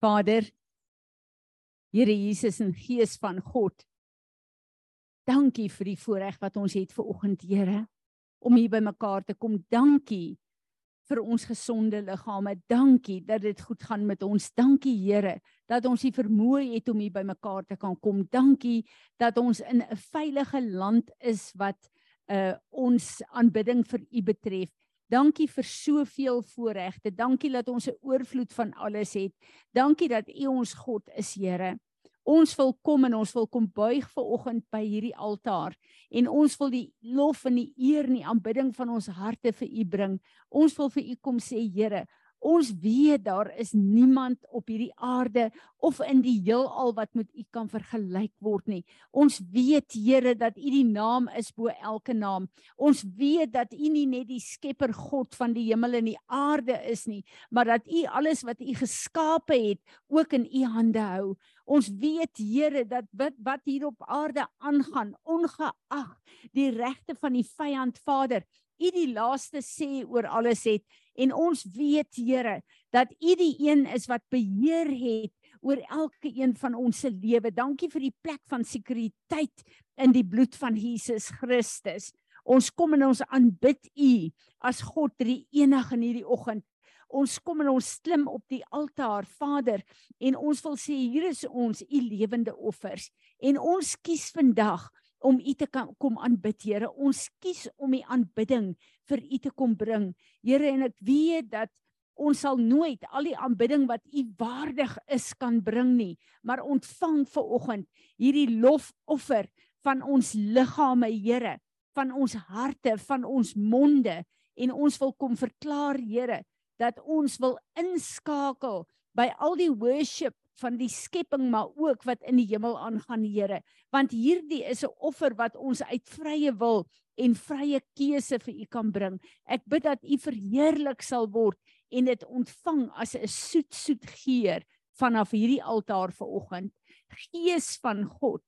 Vader, Here Jesus en Gees van God. Dankie vir die voorreg wat ons het ver oggend, Here, om hier by mekaar te kom. Dankie vir ons gesonde liggame. Dankie dat dit goed gaan met ons. Dankie Here dat ons die vermoë het om hier by mekaar te kan kom. Dankie dat ons in 'n veilige land is wat uh ons aanbidding vir U betref. Dankie vir soveel voorregte. Dankie dat ons 'n oorvloed van alles het. Dankie dat U ons God is, Here. Ons wil kom en ons wil kom buig ver oggend by hierdie altaar en ons wil die lof en die eer en die aanbidding van ons harte vir U bring. Ons wil vir U kom sê, Here, Ons weet daar is niemand op hierdie aarde of in die heelal wat met U kan vergelyk word nie. Ons weet Here dat U die naam is bo elke naam. Ons weet dat U nie net die skepper God van die hemel en die aarde is nie, maar dat U alles wat U geskape het ook in U hande hou. Ons weet Here dat wat, wat hier op aarde aangaan, ongeag die regte van die vyand Vader, U die laaste sê oor alles het en ons weet Here dat U die een is wat beheer het oor elke een van ons se lewe. Dankie vir die plek van sekuriteit in die bloed van Jesus Christus. Ons kom en ons aanbid U as God drie enig in hierdie oggend. Ons kom en ons klim op die altaar, Vader, en ons wil sê hier is ons U lewende offers. En ons kies vandag om U te kan, kom aanbid, Here. Ons kies om U aanbidding vir U te kom bring. Here, en ek weet dat ons sal nooit al die aanbidding wat U waardig is kan bring nie, maar ontvang ver oggend hierdie lofoffer van ons liggame, Here, van ons harte, van ons monde en ons wil kom verklaar, Here, dat ons wil inskakel by al die worship van die skepping maar ook wat in die hemel aangaan Here. Want hierdie is 'n offer wat ons uit vrye wil en vrye keuse vir u kan bring. Ek bid dat u verheerlik sal word en dit ontvang as 'n soet soet geur vanaf hierdie altaar vanoggend gees van God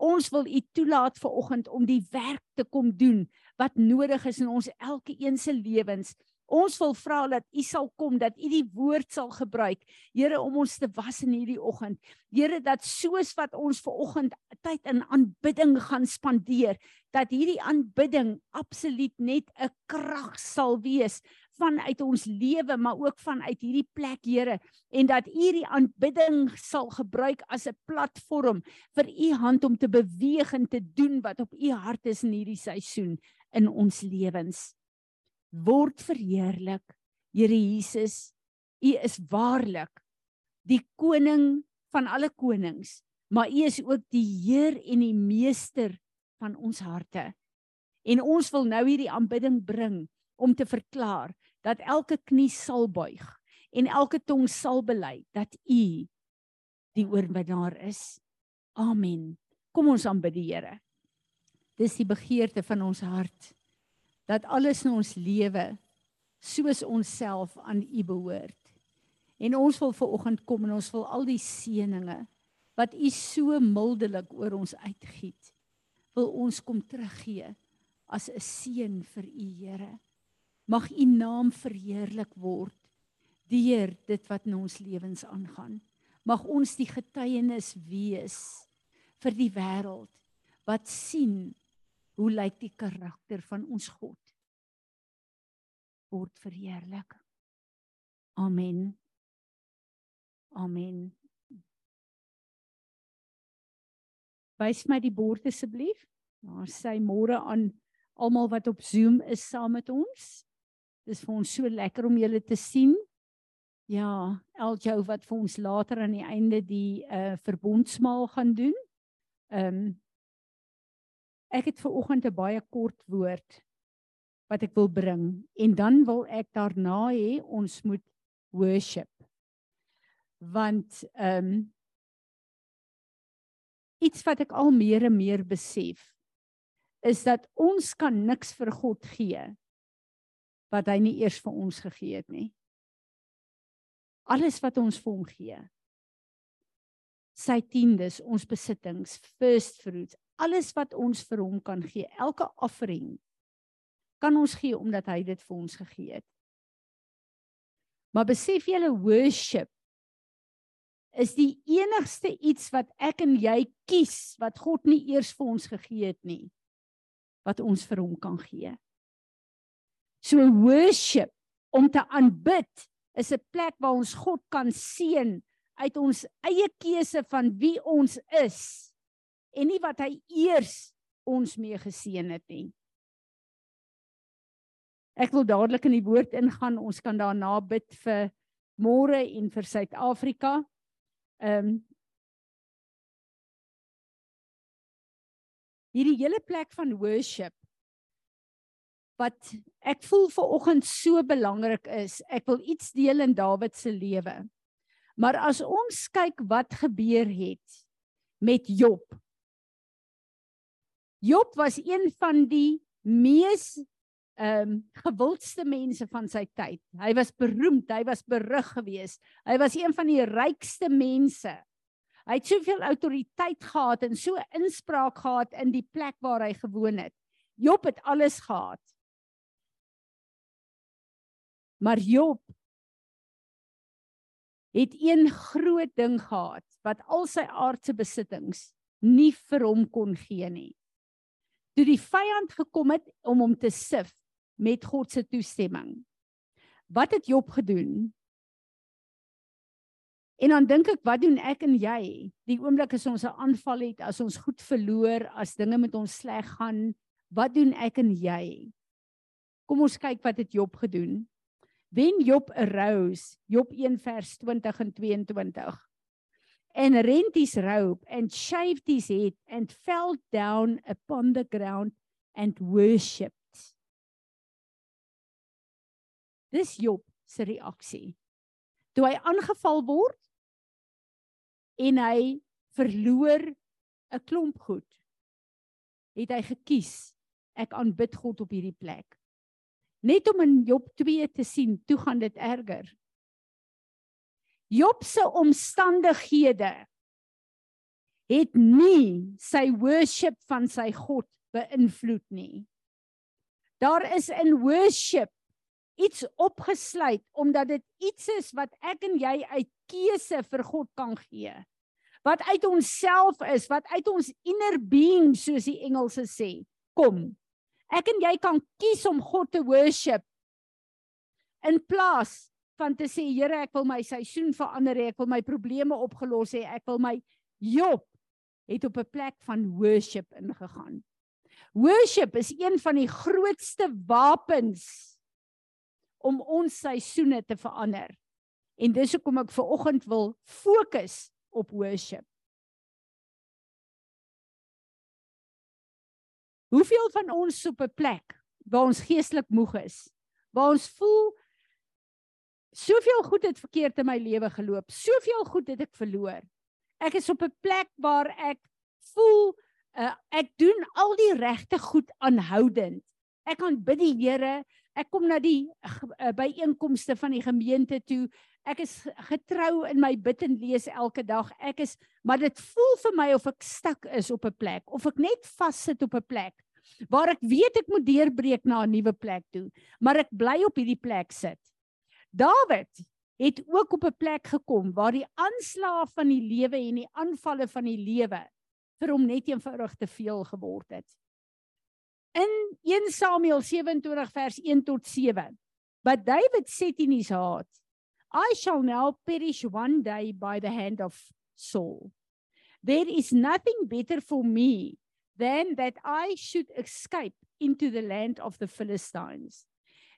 ons wil u toelaat vanoggend om die werk te kom doen wat nodig is in ons elke een se lewens Ons wil vra dat U sal kom, dat U die woord sal gebruik, Here om ons te was in hierdie oggend. Here dat soos wat ons ver oggend tyd in aanbidding gaan spandeer, dat hierdie aanbidding absoluut net 'n krag sal wees vanuit ons lewe, maar ook vanuit hierdie plek, Here, en dat U hierdie aanbidding sal gebruik as 'n platform vir U hand om te beweeg en te doen wat op U hart is in hierdie seisoen in ons lewens word verheerlik. Here Jesus, U is waarlik die koning van alle konings, maar U is ook die Heer en die meester van ons harte. En ons wil nou hierdie aanbidding bring om te verklaar dat elke knie sal buig en elke tong sal bely dat U die oorwinnaar is. Amen. Kom ons aanbid die Here. Dis die begeerte van ons hart dat alles in ons lewe soos onsself aan U behoort. En ons wil ver oggend kom en ons wil al die seëninge wat U so mildelik oor ons uitgiet, wil ons kom teruggee as 'n seën vir U Here. Mag U naam verheerlik word deur dit wat in ons lewens aangaan. Mag ons die getuienis wees vir die wêreld wat sien Hoe lyk die karakter van ons God? Word verheerlik. Amen. Amen. Wys my die bord asseblief. Daar sê môre aan almal wat op Zoom is saam met ons. Dis vir ons so lekker om julle te sien. Ja, Eljo wat vir ons later aan die einde die uh verbondsmaal gaan doen. Ehm um, Ek het ver oggend 'n baie kort woord wat ek wil bring en dan wil ek daarna hê ons moet worship. Want ehm um, iets wat ek al meer en meer besef is dat ons kan niks vir God gee wat hy nie eers vir ons gegee het nie. Alles wat ons vir hom gee. Sy tiendes, ons besittings, first fruits, alles wat ons vir hom kan gee, elke offering kan ons gee omdat hy dit vir ons gegee het. Maar besef julle worship is die enigste iets wat ek en jy kies wat God nie eers vir ons gegee het nie wat ons vir hom kan gee. So worship om te aanbid is 'n plek waar ons God kan seën uit ons eie keuse van wie ons is en nie wat hy eers ons mee geseën het nie. Ek wil dadelik in die woord ingaan. Ons kan daarna bid vir môre en vir Suid-Afrika. Ehm um, Hierdie hele plek van worship wat ek voel ver oggend so belangrik is. Ek wil iets deel in Dawid se lewe. Maar as ons kyk wat gebeur het met Job. Job was een van die mees ehm um, gewildste mense van sy tyd. Hy was beroemd, hy was berug geweest. Hy was een van die rykste mense. Hy het soveel autoriteit gehad en so inspraak gehad in die plek waar hy gewoon het. Job het alles gehad. Maar Job het een groot ding gehad wat al sy aardse besittings nie vir hom kon gee nie. Toe die vyand gekom het om hom te sif, met God se toestemming. Wat het Job gedoen? En dan dink ek, wat doen ek en jy? Die oomblik as ons 'n aanval het, as ons goed verloor, as dinge met ons sleg gaan, wat doen ek en jy? Kom ons kyk wat het Job gedoen. When Job arose, Job 1 vers 20 en 22. And rent his robe and shaved his head and fell down upon the ground and worshipped. Dis Job se reaksie. Toe hy aangeval word en hy verloor 'n klomp goed, het hy gekies ek aanbid God op hierdie plek. Net om in Job 2 te sien, toe gaan dit erger. Job se omstandighede het nie sy worship van sy God beïnvloed nie. Daar is in worship iets opgesluit omdat dit iets is wat ek en jy uit keuse vir God kan gee. Wat uit onsself is, wat uit ons inner being soos die Engelse sê. Kom. Ek en jy kan kies om God te worship in plaas van te sê Here, ek wil my seisoen verander hê, ek wil my probleme opgelos hê, ek wil my Job het op 'n plek van worship ingegaan. Worship is een van die grootste wapens om ons seisoene te verander. En dis hoekom ek ver oggend wil fokus op worship. Hoeveel van ons op 'n plek waar ons geestelik moeg is, waar ons voel soveel goed het verkeerd in my lewe geloop, soveel goed het ek verloor. Ek is op 'n plek waar ek voel uh, ek doen al die regte goed aanhoudend. Ek kan bid die Here, Ek kom na die uh, byeenkomste van die gemeente toe. Ek is getrou in my bid en lees elke dag. Ek is maar dit voel vir my of ek stuk is op 'n plek of ek net vassit op 'n plek waar ek weet ek moet deurbreek na 'n nuwe plek toe, maar ek bly op hierdie plek sit. Dawid het ook op 'n plek gekom waar die aanslae van die lewe en die aanvalle van die lewe vir hom net eenvoudig te veel geword het. In 1 Samuel 27 vers 1 tot 7. But David said in his heart, I shall now perish one day by the hand of Saul. There is nothing better for me than that I should escape into the land of the Philistines.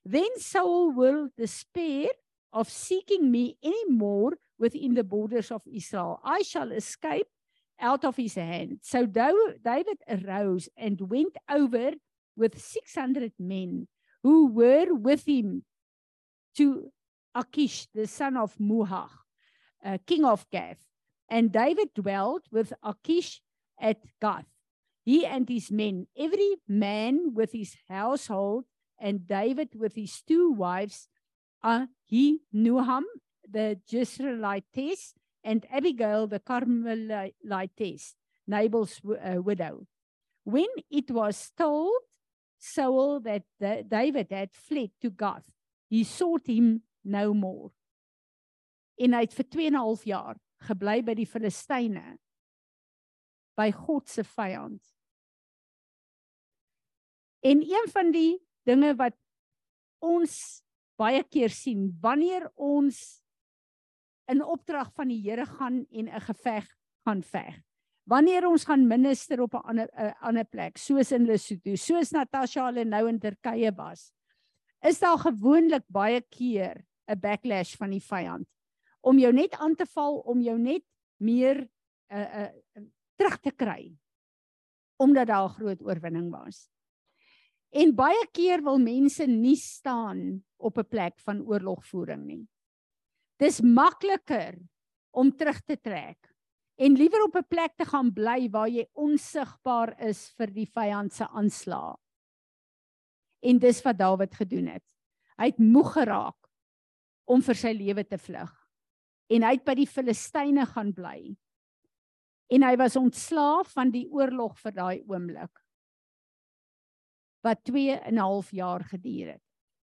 Then Saul will despair of seeking me any more within the borders of Israel. I shall escape out of his hand. So David arose and went over with 600 men who were with him to Achish, the son of Muhach, uh, king of Gath. And David dwelt with Achish at Gath, he and his men, every man with his household, and David with his two wives, uh, he the Jezreelitess, and Abigail, the Carmelitess, Nabal's uh, widow. When it was told Saul that David had fled to Gath, he sought him no more. En hy het vir 2 en 'n half jaar gebly by die Filistyne by God se vyand. En een van die dinge wat ons baie keer sien wanneer ons in opdrag van die Here gaan en 'n geveg gaan veg. Wanneer ons gaan minister op 'n ander 'n ander plek, soos in Lesotho, soos Natasha hulle nou in Turkye was, is daar gewoonlik baie keer 'n backlash van die vyand om jou net aan te val, om jou net meer 'n uh, eh, 'n uh, eh, terug te kry omdat daar 'n groot oorwinning was. En baie keer wil mense nie staan op 'n plek van oorlogvoering nie. Dis makliker om terug te trek en liewer op 'n plek te gaan bly waar jy onsigbaar is vir die vyand se aanslag. En dis wat Dawid gedoen het. Hy het moeg geraak om vir sy lewe te vlug. En hy het by die Filistyne gaan bly. En hy was ontslaaf van die oorlog vir daai oomblik wat 2 en 'n half jaar geduur het.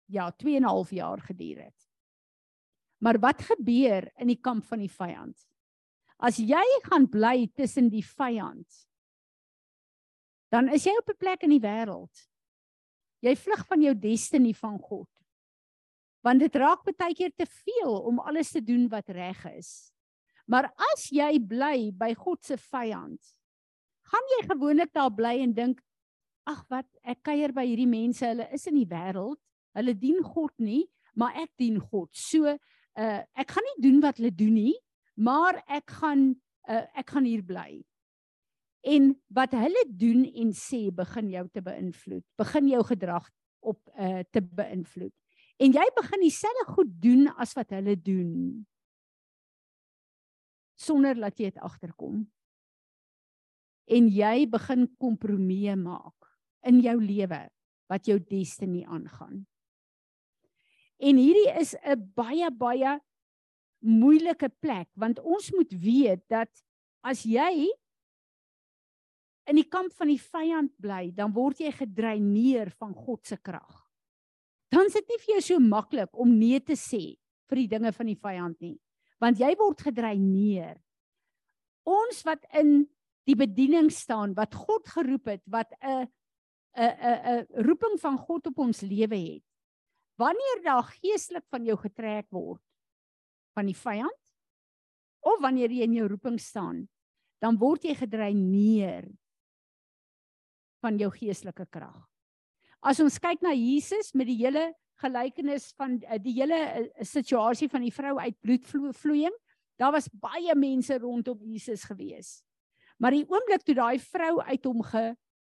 Ja, 2 en 'n half jaar geduur het. Maar wat gebeur in die kamp van die vyand? As jy gaan bly tussen die vyand, dan is jy op 'n plek in die wêreld. Jy vlug van jou destiny van God. Want dit raak baie keer te veel om alles te doen wat reg is. Maar as jy bly by God se vyand, gaan jy gewoonlik daar bly en dink, ag wat ek kuier by hierdie mense, hulle is in die wêreld, hulle dien God nie, maar ek dien God. So uh ek gaan nie doen wat hulle doen nie, maar ek gaan uh ek gaan hier bly. En wat hulle doen en sê begin jou te beïnvloed, begin jou gedrag op uh te beïnvloed. En jy begin dieselfde goed doen as wat hulle doen sonder dat jy dit agterkom. En jy begin kompromieë maak in jou lewe wat jou destiny aangaan. En hierdie is 'n baie baie moeilike plek want ons moet weet dat as jy in die kamp van die vyand bly, dan word jy gedreineer van God se krag. Dan is dit nie vir jou so maklik om nee te sê vir die dinge van die vyand nie, want jy word gedreineer. Ons wat in die bediening staan, wat God geroep het, wat 'n 'n 'n 'n roeping van God op ons lewe het. Wanneer daar geestelik van jou getrek word van die vyand of wanneer jy in jou roeping staan, dan word jy gedreineer van jou geestelike krag. As ons kyk na Jesus met die hele gelykenis van eh, die hele eh, situasie van die vrou uit bloedvloeiing, daar was baie mense rondom Jesus gewees. Maar die oomblik toe daai vrou uit hom ge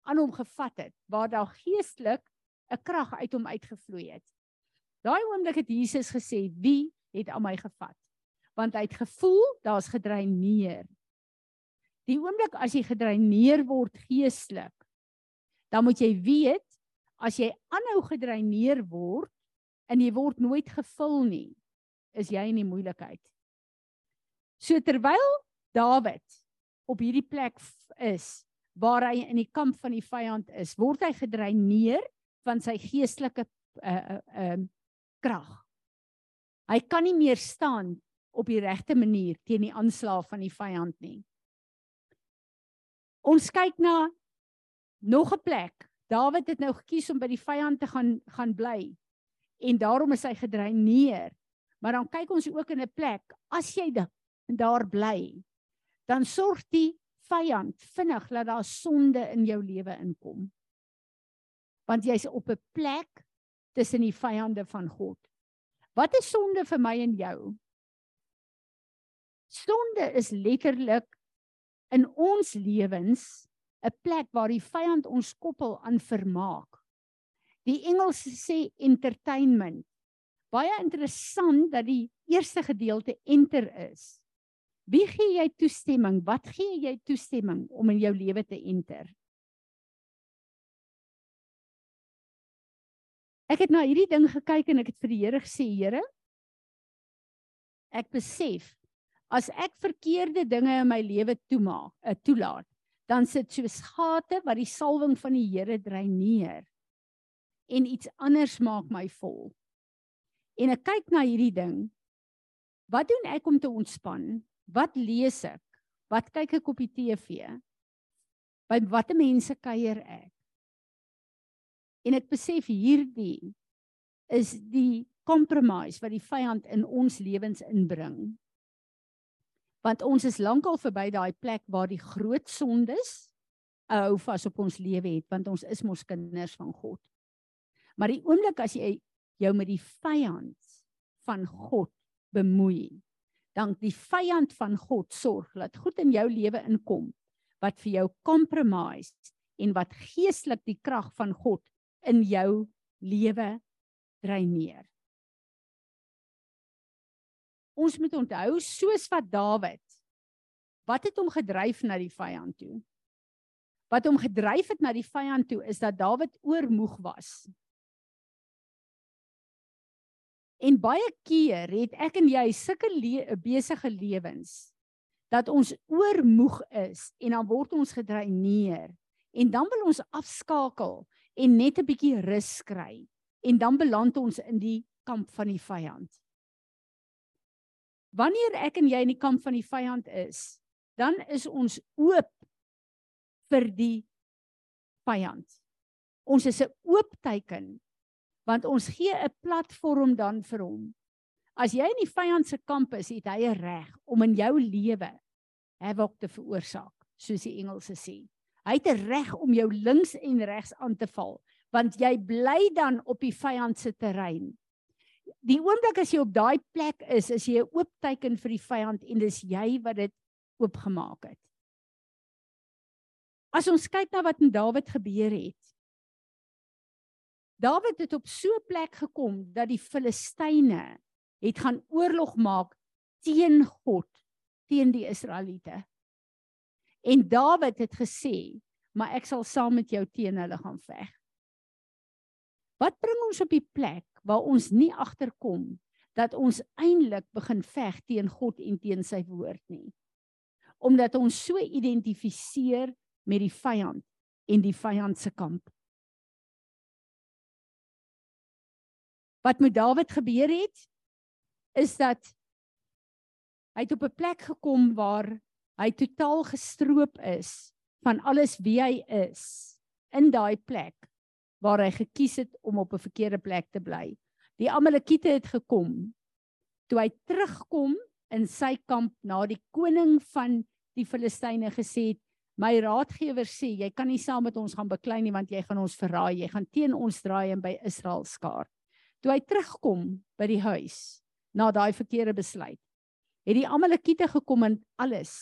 aan hom gevat het waar daar geestelik 'n krag uit hom uitgevloei het. Daai oomblik het Jesus gesê, "Wie het aan my gevat?" Want hy het gevoel daar's gedreineer. Die oomblik as jy gedreineer word geestelik, dan moet jy weet as jy aanhou gedreineer word en jy word nooit gevul nie, is jy in die moeilikheid. So terwyl Dawid op hierdie plek is, waar hy in die kamp van die vyand is, word hy gedreineer van sy geestelike uh uh krag. Hy kan nie meer staan op die regte manier teen die aanslag van die vyand nie. Ons kyk na nog 'n plek. Dawid het nou gekies om by die vyand te gaan gaan bly en daarom is hy gedreineer. Maar dan kyk ons ook in 'n plek as jy daar bly, dan sorg die vyand vinnig laat daar sonde in jou lewe inkom. Want jy's op 'n plek tussen die vyande van God. Wat is sonde vir my en jou? Sonde is letterlik in ons lewens 'n plek waar die vyand ons koppel aan vermaak. Die Engels sê entertainment. Baie interessant dat die eerste gedeelte enter is. Wie gee jy toestemming? Wat gee jy toestemming om in jou lewe te enter? Ek het na hierdie ding gekyk en ek het vir die Here gesê, Here, ek besef as ek verkeerde dinge in my lewe toemaak, uh, toelaat, dan sit soos gate wat die salwing van die Here dreineer en iets anders maak my vol. En ek kyk na hierdie ding. Wat doen ek om te ontspan? Wat lees ek? Wat kyk ek op die TV? By watter mense kuier ek? En ek besef hierdie is die compromise wat die vyand in ons lewens inbring. Want ons is lankal verby daai plek waar die groot sondes hou vas op ons lewe het want ons is mos kinders van God. Maar die oomblik as jy jou met die vyand van God bemoei, dan die vyand van God sorg dat goed in jou lewe inkom wat vir jou compromise en wat geestelik die krag van God in jou lewe dreineer. Ons moet onthou soos wat Dawid wat het hom gedryf na die vyand toe? Wat hom gedryf het na die vyand toe is dat Dawid oormoeg was. En baie keer het ek en jy sulke le besige lewens dat ons oormoeg is en dan word ons gedreineer en dan wil ons afskakel en net 'n bietjie rus kry en dan beland ons in die kamp van die vyand. Wanneer ek en jy in die kamp van die vyand is, dan is ons oop vir die vyand. Ons is 'n oop teken want ons gee 'n platform dan vir hom. As jy in die vyand se kamp is, het hy 'n reg om in jou lewe havoc te veroorsaak, soos die Engelse sê. Hy het 'n reg om jou links en regs aan te val, want jy bly dan op die vyand se terrein. Die oomblik as jy op daai plek is, is jy 'n oop teken vir die vyand en dis jy wat dit oopgemaak het. As ons kyk na wat met Dawid gebeur het, Dawid het op so 'n plek gekom dat die Filistyne het gaan oorlog maak teen God, teen die Israeliete. En Dawid het gesê, "Maar ek sal saam met jou teen hulle gaan veg." Wat bring ons op die plek waar ons nie agterkom dat ons eintlik begin veg teen God en teen sy woord nie? Omdat ons so identifiseer met die vyand en die vyand se kamp. Wat met Dawid gebeur het is dat hy het op 'n plek gekom waar hy totaal gestroop is van alles wie hy is in daai plek waar hy gekies het om op 'n verkeerde plek te bly. Die Amalekiete het gekom. Toe hy terugkom in sy kamp na die koning van die Filistyne gesê het, my raadgewer sê jy kan nie saam met ons gaan beklei nie want jy gaan ons verraai, jy gaan teen ons draai en by Israel skaar. Toe hy terugkom by die huis na daai verkeerde besluit, het die Amalekiete gekom en alles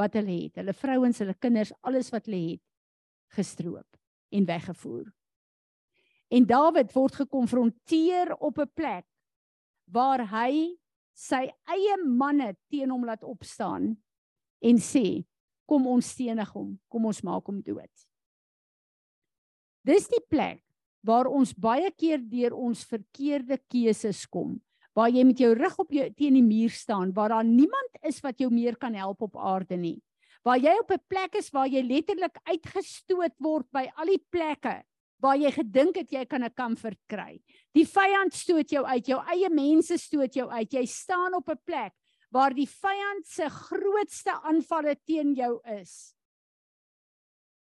wat hulle het, hulle vrouens, hulle kinders, alles wat hulle het, gestroop en weggevoer. En Dawid word gekonfronteer op 'n plek waar hy sy eie manne teen hom laat opstaan en sê kom ons stenig hom, kom ons maak hom dood. Dis die plek waar ons baie keer deur ons verkeerde keuses kom waar jy met jou rug op jou teen die muur staan waar daar niemand is wat jou meer kan help op aarde nie. Waar jy op 'n plek is waar jy letterlik uitgestoot word by al die plekke waar jy gedink het jy kan 'n comfort kry. Die vyand stoot jou uit jou eie mense stoot jou uit. Jy staan op 'n plek waar die vyand se grootste aanvalle teen jou is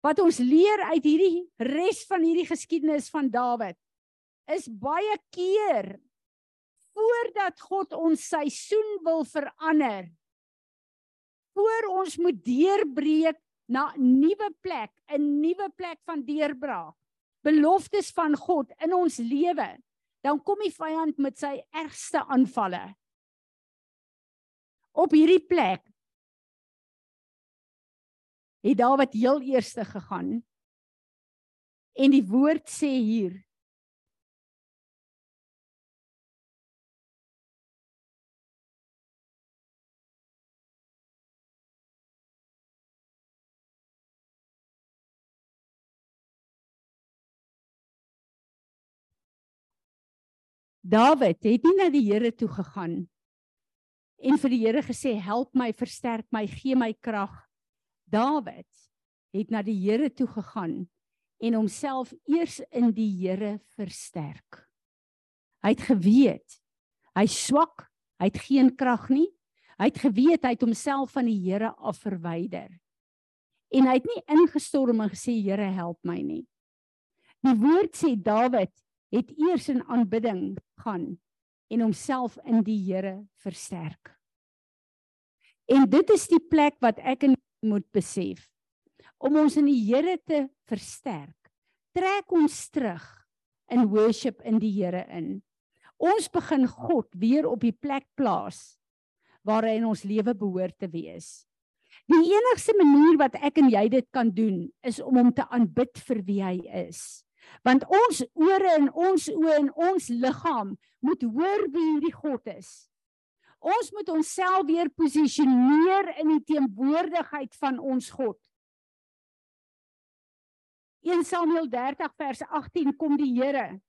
wat ons leer uit hierdie res van hierdie geskiedenis van Dawid is baie keer voordat God ons seisoen wil verander voor ons moet deurbreek na nuwe plek, 'n nuwe plek van deurbraak. Beloftes van God in ons lewe. Dan kom die vyand met sy ergste aanvalle. Op hierdie plek het Dawid heel eerste gegaan. En die woord sê hier Dawid het nie na die Here toe gegaan en vir die Here gesê help my, versterk my, gee my krag Dawid het na die Here toe gegaan en homself eers in die Here versterk. Hy het geweet hy swak, hy het geen krag nie. Hy het geweet hy het homself van die Here af verwyder. En hy het nie ingestorm en gesê Here help my nie. Die woord sê Dawid het eers in aanbidding gaan en homself in die Here versterk. En dit is die plek wat ek en moet besef om ons in die Here te versterk. Trek ons terug in worship in die Here in. Ons begin God weer op die plek plaas waar hy in ons lewe behoort te wees. Die enigste manier wat ek en jy dit kan doen is om hom te aanbid vir wie hy is. Want ons ore en ons oë en ons liggaam moet hoor wie hierdie God is. Ons moet onsself weer posisioneer in die teenwoordigheid van ons God. 1 Samuel 30 vers 18 kom die Here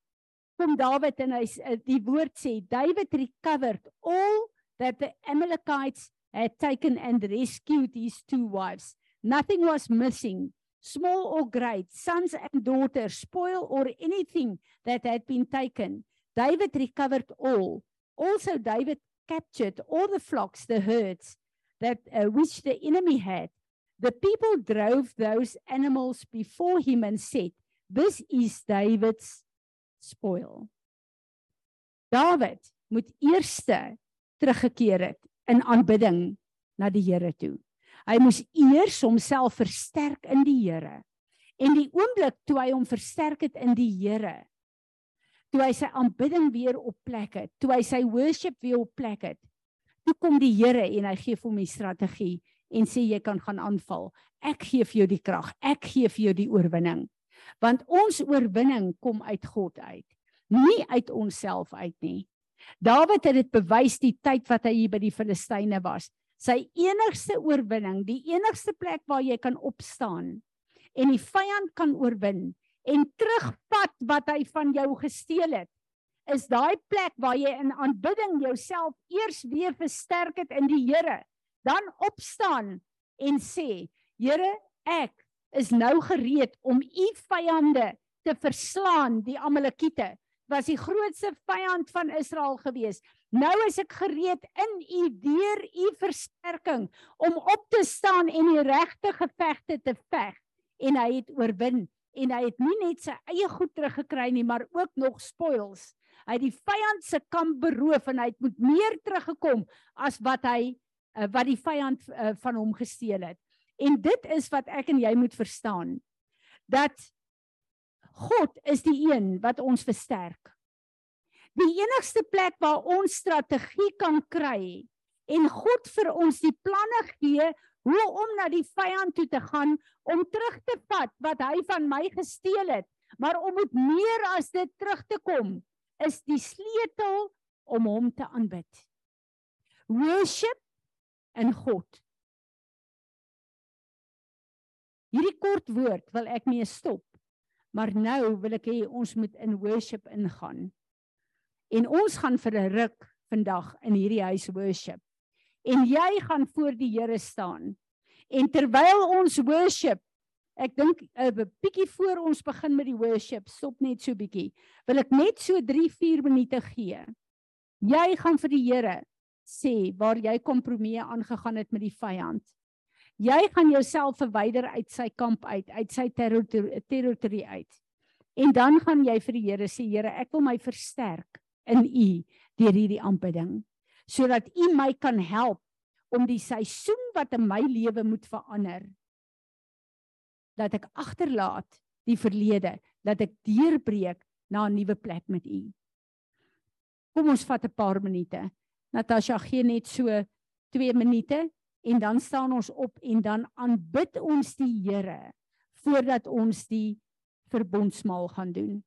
kom Dawid en hy eh, die woord sê David recovered all that the Amalekites had taken and rescued his two wives. Nothing was missing. Small or great sons and daughters spoil or anything that had been taken. David recovered all. Also David captured all the flocks the herds that uh, which the enemy had the people drove those animals before him and said this is David's spoil. Dawid moet eerste teruggekeer het in aanbidding na die Here toe. Hy moes eers homself versterk in die Here. En die oomblik toe hy hom versterk het in die Here, toe hy sy aanbidding weer op plek het, toe hy sy worship weer op plek het, toe kom die Here en hy gee hom die strategie en sê jy kan gaan aanval. Ek gee vir jou die krag. Ek gee vir jou die oorwinning want ons oorwinning kom uit God uit nie uit onsself uit nie Dawid het dit bewys die tyd wat hy hier by die Filistyne was sy enigste oorwinning die enigste plek waar jy kan opstaan en die vyand kan oorwin en terugvat wat hy van jou gesteel het is daai plek waar jy in aanbidding jouself eers weer versterk het in die Here. Dan opstaan en sê Here ek is nou gereed om u vyande te verslaan, die Amalekiete. Was die grootste vyand van Israel gewees. Nou is ek gereed in u deur u versterking om op te staan en die regte gevegte te veg en hy het oorwin en hy het nie net sy eie goed teruggekry nie maar ook nog spoils. Hy het die vyand se kamp beroof en hy het met meer teruggekom as wat hy uh, wat die vyand uh, van hom gesteel het. En dit is wat ek en jy moet verstaan. Dat God is die een wat ons versterk. Die enigste plek waar ons strategie kan kry en God vir ons die planne gee hoe om na die vyand toe te gaan om terug te vat wat hy van my gesteel het, maar om met meer as dit terug te kom, is die sleutel om hom te aanbid. Worship in God. Hierdie kort woord wil ek mee stop. Maar nou wil ek hê ons moet in worship ingaan. En ons gaan vir 'n ruk vandag in hierdie huis worship. En jy gaan voor die Here staan. En terwyl ons worship, ek dink 'n bietjie voor ons begin met die worship, stop net so bietjie. Wil ek net so 3-4 minute gee. Jy gaan vir die Here sê waar jy kompromieë aangegaan het met die vyand. Jy gaan jouself verwyder uit sy kamp uit, uit sy territorie uit. En dan gaan jy vir die Here sê, Here, ek wil my versterk in U deur hierdie aanbidding, sodat U my kan help om die seisoen wat in my lewe moet verander dat ek agterlaat die verlede, dat ek deurbreek na 'n nuwe plek met U. Kom ons vat 'n paar minute. Natasha gee net so 2 minute en dan staan ons op en dan aanbid ons die Here voordat ons die verbondsmaal gaan doen.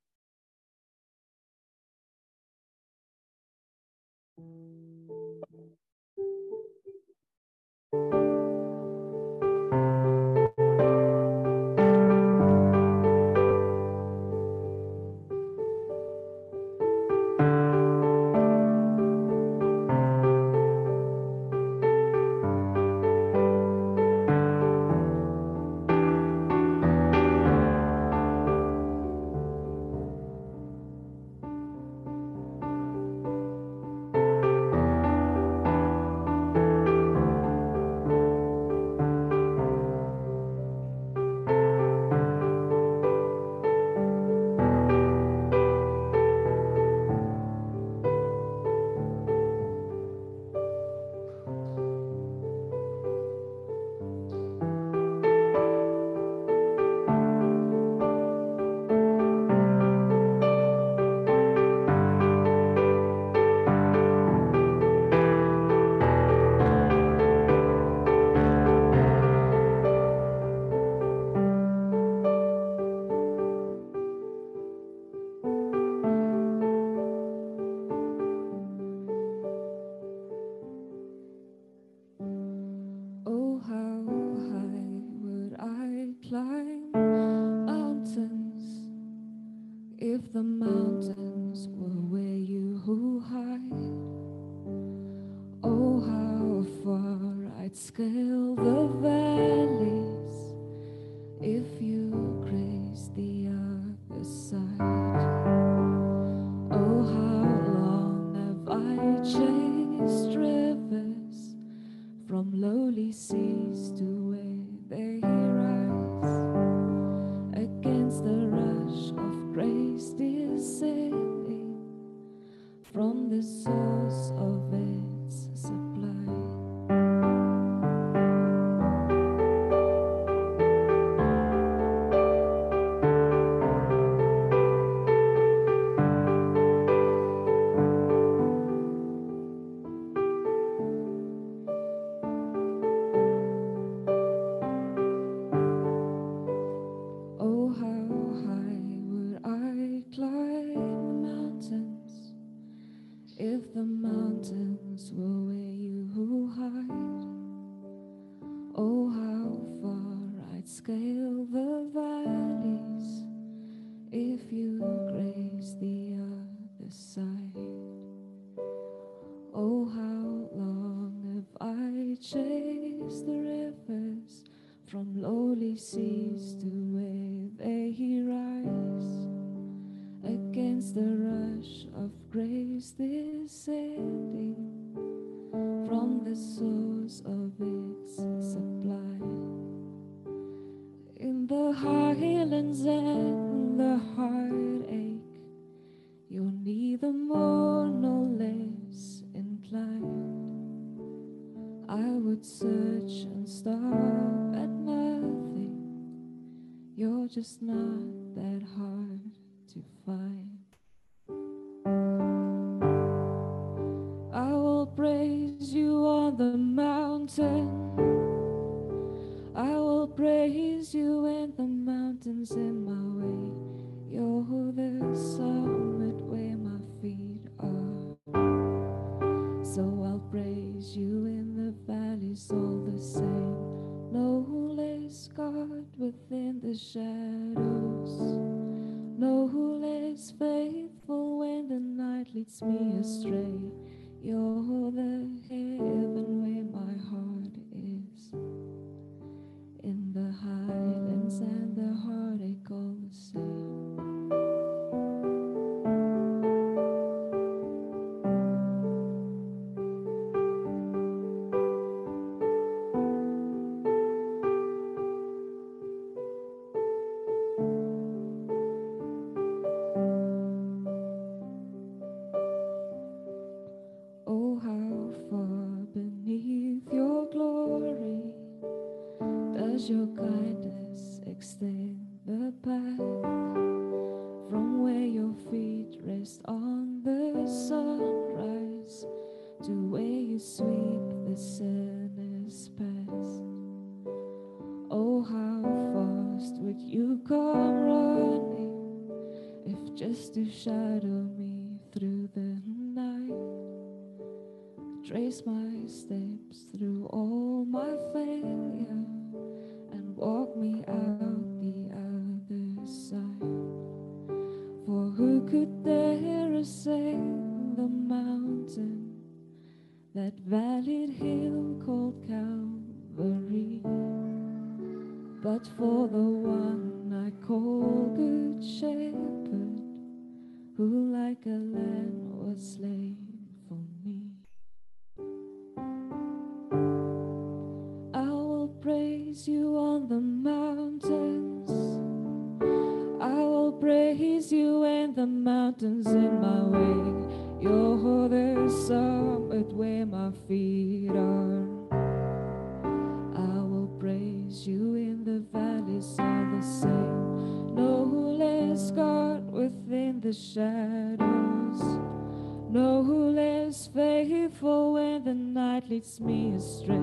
night leads me astray.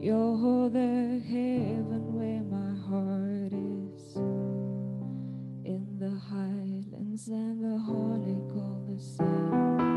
You're the heaven where my heart is. In the highlands and the heartache all the same.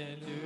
Hallelujah.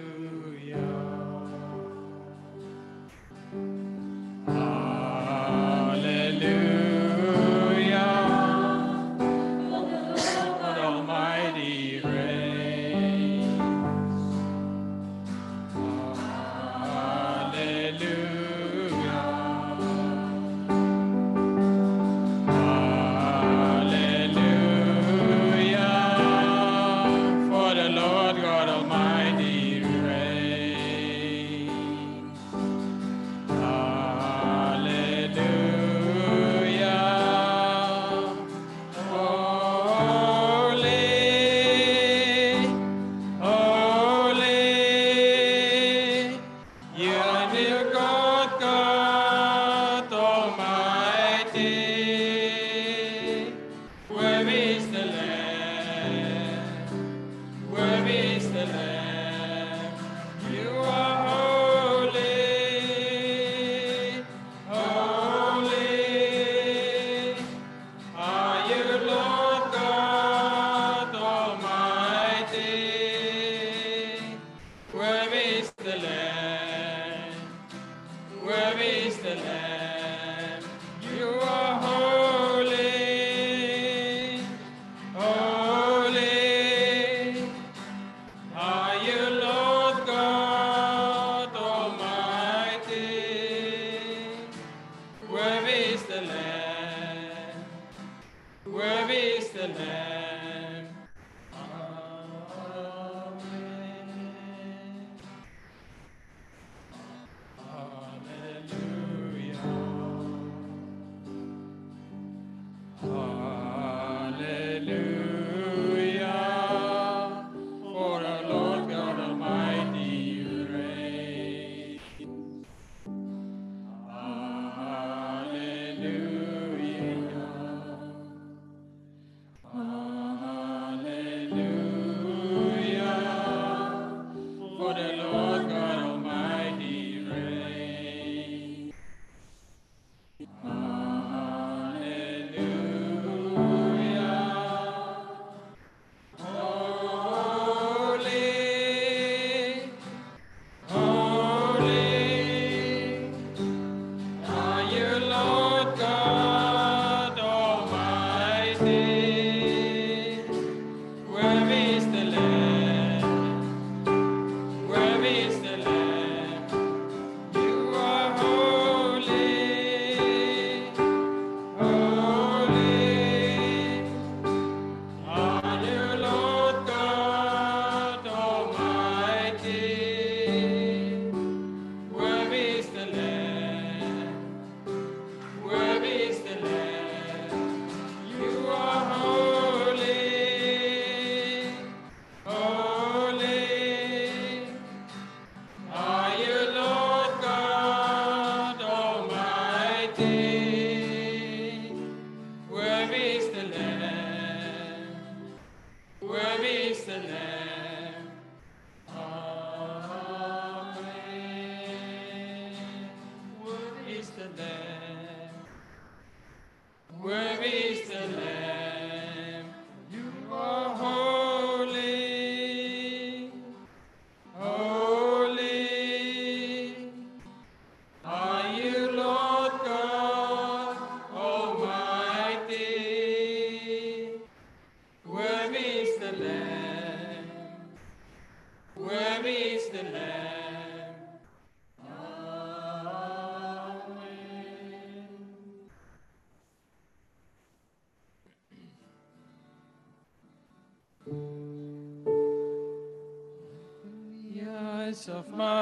Of my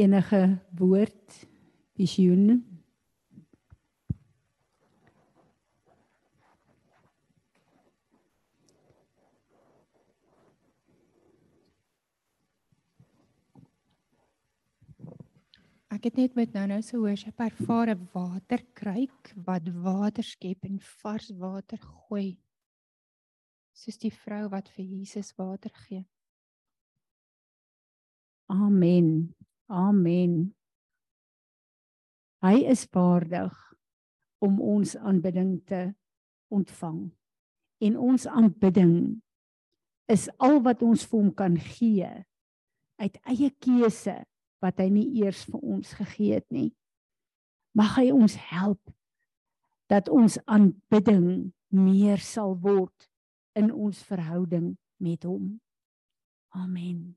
Enige woord, visioen? Ek het net met nou-nou se worship ervaar 'n waterkruik wat water skep en vars water gooi. Soos die vrou wat vir Jesus water gee. Amen. Amen. Hy is waardig om ons aanbidding te ontvang. En ons aanbidding is al wat ons vir hom kan gee uit eie keuse wat hy nie eers vir ons gegee het nie. Mag hy ons help dat ons aanbidding meer sal word in ons verhouding met hom. Amen.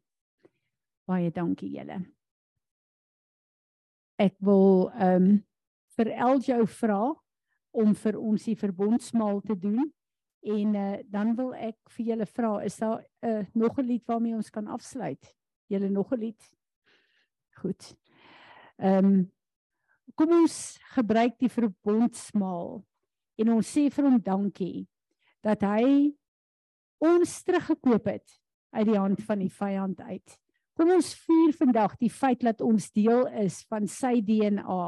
Baie dankie julle. Ek wil ehm um, vir Eljo vra om vir ons die verbondsmaal te doen en uh, dan wil ek vir julle vra is daar uh, nog 'n lied waarmee ons kan afsluit? Julle nog 'n lied? Goed. Ehm um, kom ons gebruik die verbondsmaal en ons sê vir hom dankie dat hy ons teruggekoop het uit die hand van die vyand uit. Kom ons vier vandag die feit dat ons deel is van sy DNA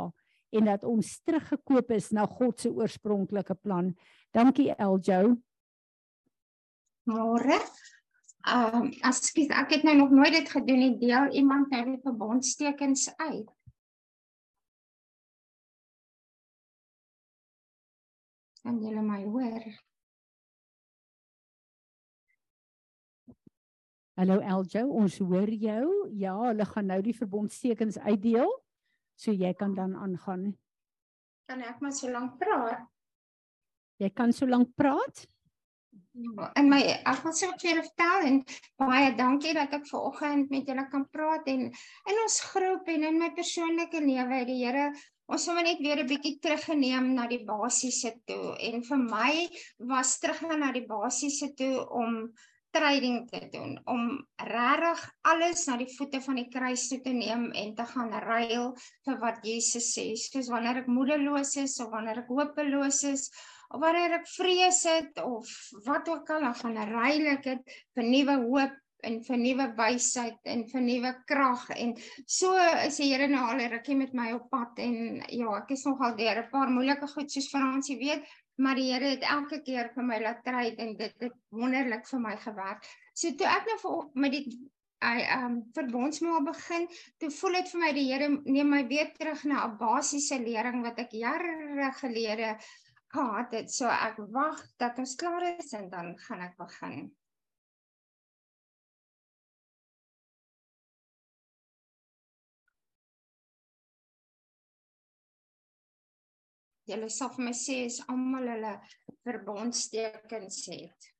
en dat ons teruggekoop is na God se oorspronklike plan. Dankie Eljo. Môre. Ehm um, ekskuus, ek het nou nog nooit dit gedoen nie. Deel iemand nou die verbondstekens uit. Kan julle my hoor? Hallo Eljo, ons hoor jou. Ja, hulle gaan nou die verbondstekens uitdeel. So jy kan dan aangaan. Kan ek maar so lank praat? Jy kan so lank praat. Ja, en my ek wil sê vir vertel en baie dankie dat ek ver oggend met julle kan praat en in ons groep en in my persoonlike lewe die Here ons het net weer 'n bietjie teruggeneem na die basiese toe en vir my was teruggaan na die basiese toe om trading te doen om regtig alles na die voete van die kruis toe te neem en te gaan ruil vir wat Jesus sê. Soos wanneer ek moedeloos is of wanneer ek hopeloos is of wanneer ek vrees het of wat ook al, dan gaan ruil ek dit vir nuwe hoop en vir nuwe wysheid en vir nuwe krag en so is die Here nou al 'n rukkie met my op pad en ja, ek is nogal deur 'n paar moeilike goed soos Fransie weet, maar die Here het elke keer vir my laat kry en dit het wonderlik vir my gewerk. So toe ek nou vir met die I um verbondsmaal begin, toe voel dit vir my die Here neem my weer terug na 'n basiese lering wat ek jare gelede gehad het. So ek wag dat ons klaar is en dan gaan ek begin. Julle sal vir my sê as almal hulle verbondstekens het.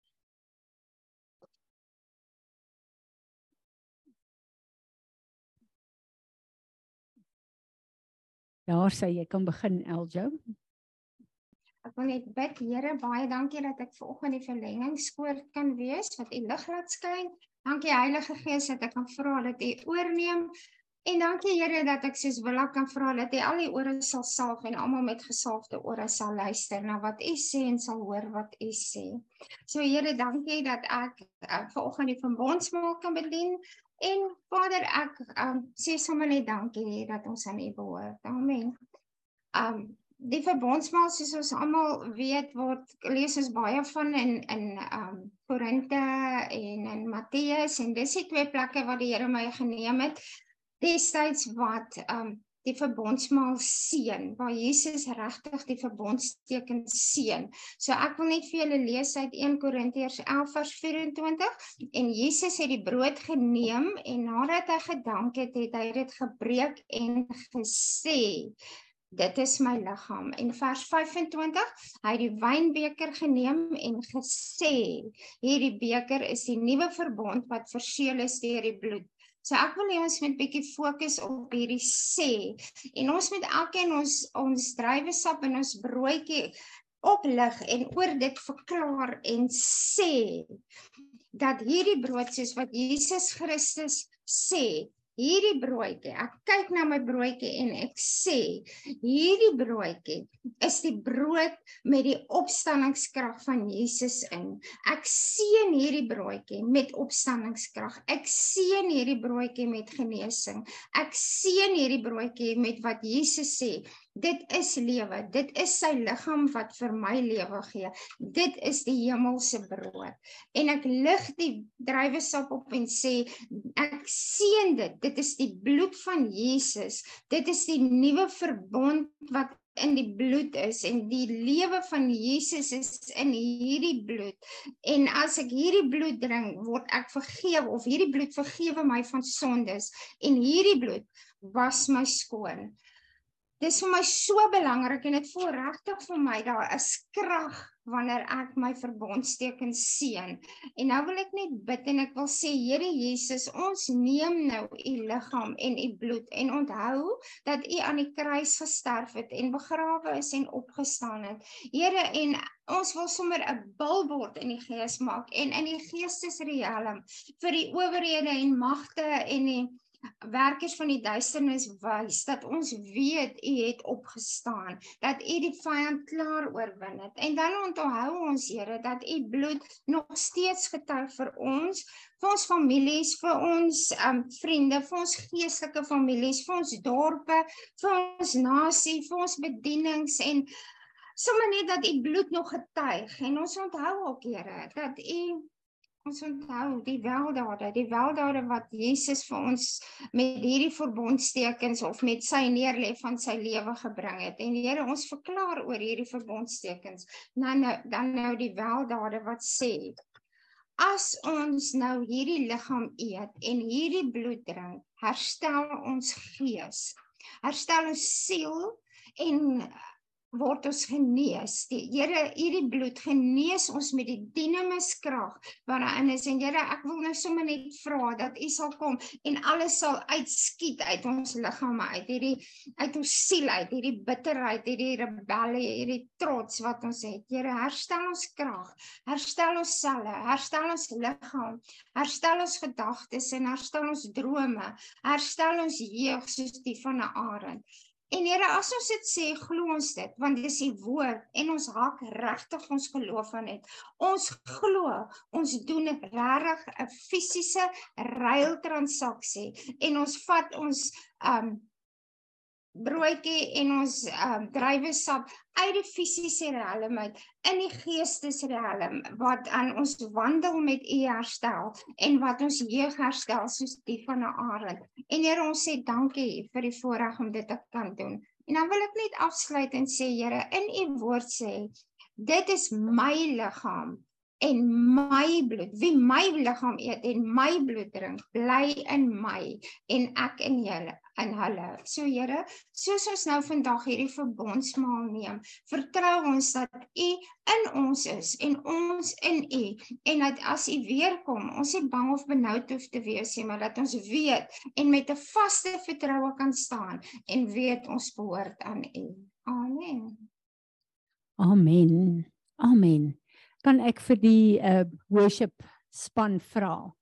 Daar sê jy kan begin Eljo. Ek wil net bid, Here, baie dankie dat ek vanoggend die verlengingskoor kan wees wat u lig laat skyn. Dankie Heilige Gees dat ek kan vra dat u oorneem En dankie Here dat ek soos Willa kan vra dat hy al die ore sal salf en almal met gesalfde ore sal luister na wat u sê en sal hoor wat u sê. So Here, dankie dat ek uh, vanoggend die verbondsmaal kan bedien en Vader ek um, sê sommer net dankie dat ons aan u behoort. Amen. Um die verbondsmaal soos ons almal weet word lees ons baie van in in um Korinte en in Matteus en dis die twee plekke waar die Here my geneem het destyds wat um die verbondsmaal seën waar Jesus regtig die verbondsteken seën. So ek wil net vir julle lees uit 1 Korintiërs 11 vers 24 en Jesus het die brood geneem en nadat hy gedank het, het hy dit gebreek en gesê Dit is my liggaam en vers 25 hy het die wynbeker geneem en gesê hierdie beker is die nuwe verbond wat verseël is deur die bloed So ek wil hê ons moet bietjie fokus op hierdie sê en ons moet elkeen ons ons druiwesap en ons broodjie oplig en oor dit verklaar en sê dat hierdie brood soos wat Jesus Christus sê hierdie broodjie, ek kyk na my broodjie en ek sê, hierdie broodjie is die brood met die opstanningskrag van Jesus in. Ek seën hierdie broodjie met opstanningskrag. Ek seën hierdie broodjie met genesing. Ek seën hierdie broodjie met wat Jesus sê. Dit is lewe. Dit is sy liggaam wat vir my lewe gee. Dit is die hemelse brood. En ek lig die druiwesap op en sê ek seën dit. Dit is die bloed van Jesus. Dit is die nuwe verbond wat in die bloed is en die lewe van Jesus is in hierdie bloed. En as ek hierdie bloed drink, word ek vergewe of hierdie bloed vergewe my van sondes en hierdie bloed was my skoon. Dis vir my so belangrik en dit voel regtig vir my daar is krag wanneer ek my verbondsteken seën. En nou wil ek net bid en ek wil sê Here Jesus, ons neem nou u liggaam en u bloed en onthou dat u aan die kruis gesterf het en begrawe is en opgestaan het. Here en ons wil sommer 'n bilbord in die gees maak en in die geestesriem vir die owerhede en magte en die werkers van die duisternis wys dat ons weet u het opgestaan, dat u die vyand klaar oorwin het. En dan onthou ons Here dat u bloed nog steeds getuig vir ons, vir ons families, vir ons um vriende, vir ons geestelike families, vir ons dorpe, vir ons nasie, vir ons bedienings en sommer net dat u bloed nog getuig en ons onthou ook Here dat u Ons onthou die weldade, die weldade wat Jesus vir ons met hierdie verbondstekens of met sy neerlê van sy lewe gebring het. En Here, ons verklaar oor hierdie verbondstekens. Nou nou dan nou die weldade wat sê As ons nou hierdie liggaam eet en hierdie bloed drink, herstel ons gees. Herstel ons siel en word ons genees. Die Here, hierdie bloed genees ons met die dinamiskrag wat daarin is. En Here, ek wil nou sommer net vra dat U sal kom en alles sal uitskiet uit ons liggame uit. Hierdie uit ons siel uit, hierdie bitterheid, hierdie rebellie, hierdie trots wat ons het. Here, herstel ons krag. Herstel ons selle, herstel ons liggaam. Herstel ons gedagtes en herstel ons drome. Herstel ons jeug soos die van 'n arend. En Here, as ons dit sê, glo ons dit, want dis u woord en ons hak regtig ons geloof aan dit. Ons glo, ons doen regtig 'n fisiese ruil transaksie en ons vat ons um broodjie en ons um druiwesap uit die fisiese riem uit in die geestesriem wat aan ons wandel met u herstel en wat ons jeug herstel soos die van 'n arend. En Here ons sê dankie vir die voorreg om dit te kan doen. En dan wil ek net afsluit en sê Here in u woord sê dit is my liggaam en my bloed. Wie my liggaam eet en my bloed drink, bly in my en ek in julle in hulle. So Here, soos ons nou vandag hierdie verbondsmaal neem, vertrou ons dat U in ons is en ons in U en dat as U weer kom, ons nie bang of benoud hoef te wees nie, maar dat ons weet en met 'n vaste vertroue kan staan en weet ons behoort aan U. Amen. Amen. Amen kan ek vir die uh worship span vra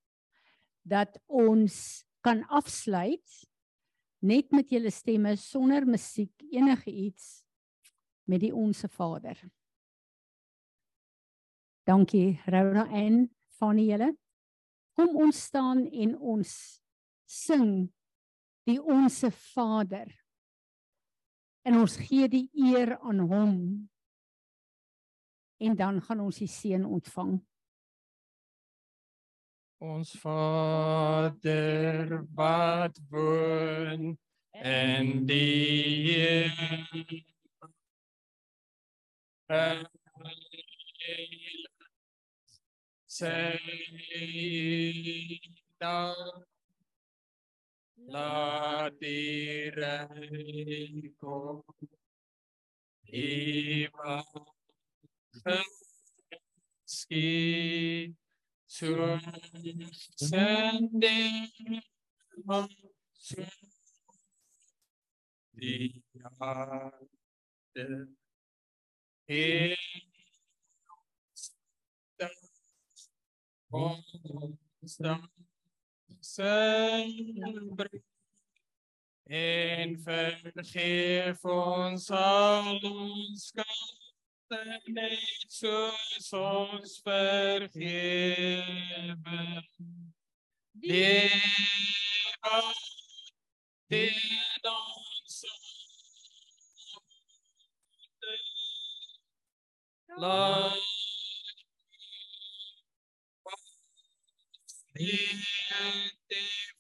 dat ons kan afsluit net met julle stemme sonder musiek enige iets met die onsse Vader. Dankie Rhoda en van julle. Kom ons staan en ons sing die onsse Vader. En ons gee die eer aan hom en dan gaan ons die seën ontvang. Ons Vader wat woon in die Say La dire kom Iba Ski to sending to the other in constant celebrate en vergeef ons al ons skuld net soos ons vergewe. Die die ons laat die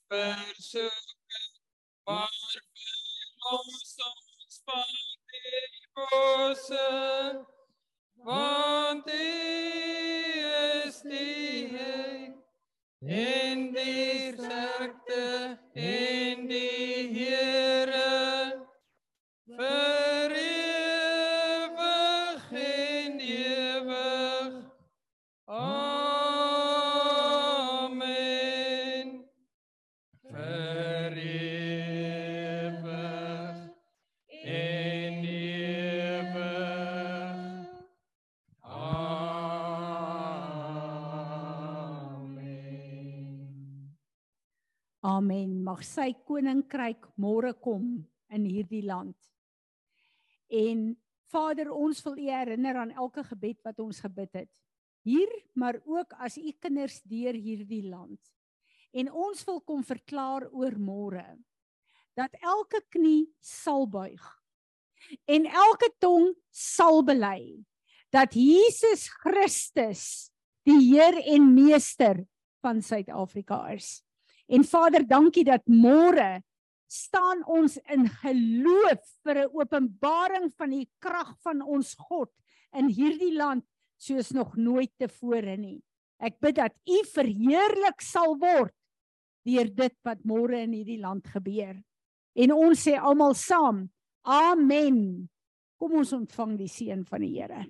versoek maar ons ons van die bose want U is die Heer en koninkryk môre kom in hierdie land. En Vader, ons wil U herinner aan elke gebed wat ons gebid het. Hier, maar ook as U kinders deur hierdie land. En ons wil kom verklaar oor môre dat elke knie sal buig en elke tong sal bely dat Jesus Christus die Heer en Meester van Suid-Afrika is. En Vader, dankie dat môre staan ons in geloof vir 'n openbaring van die krag van ons God in hierdie land soos nog nooit tevore nie. Ek bid dat U verheerlik sal word deur dit wat môre in hierdie land gebeur. En ons sê almal saam: Amen. Kom ons ontvang die seën van die Here.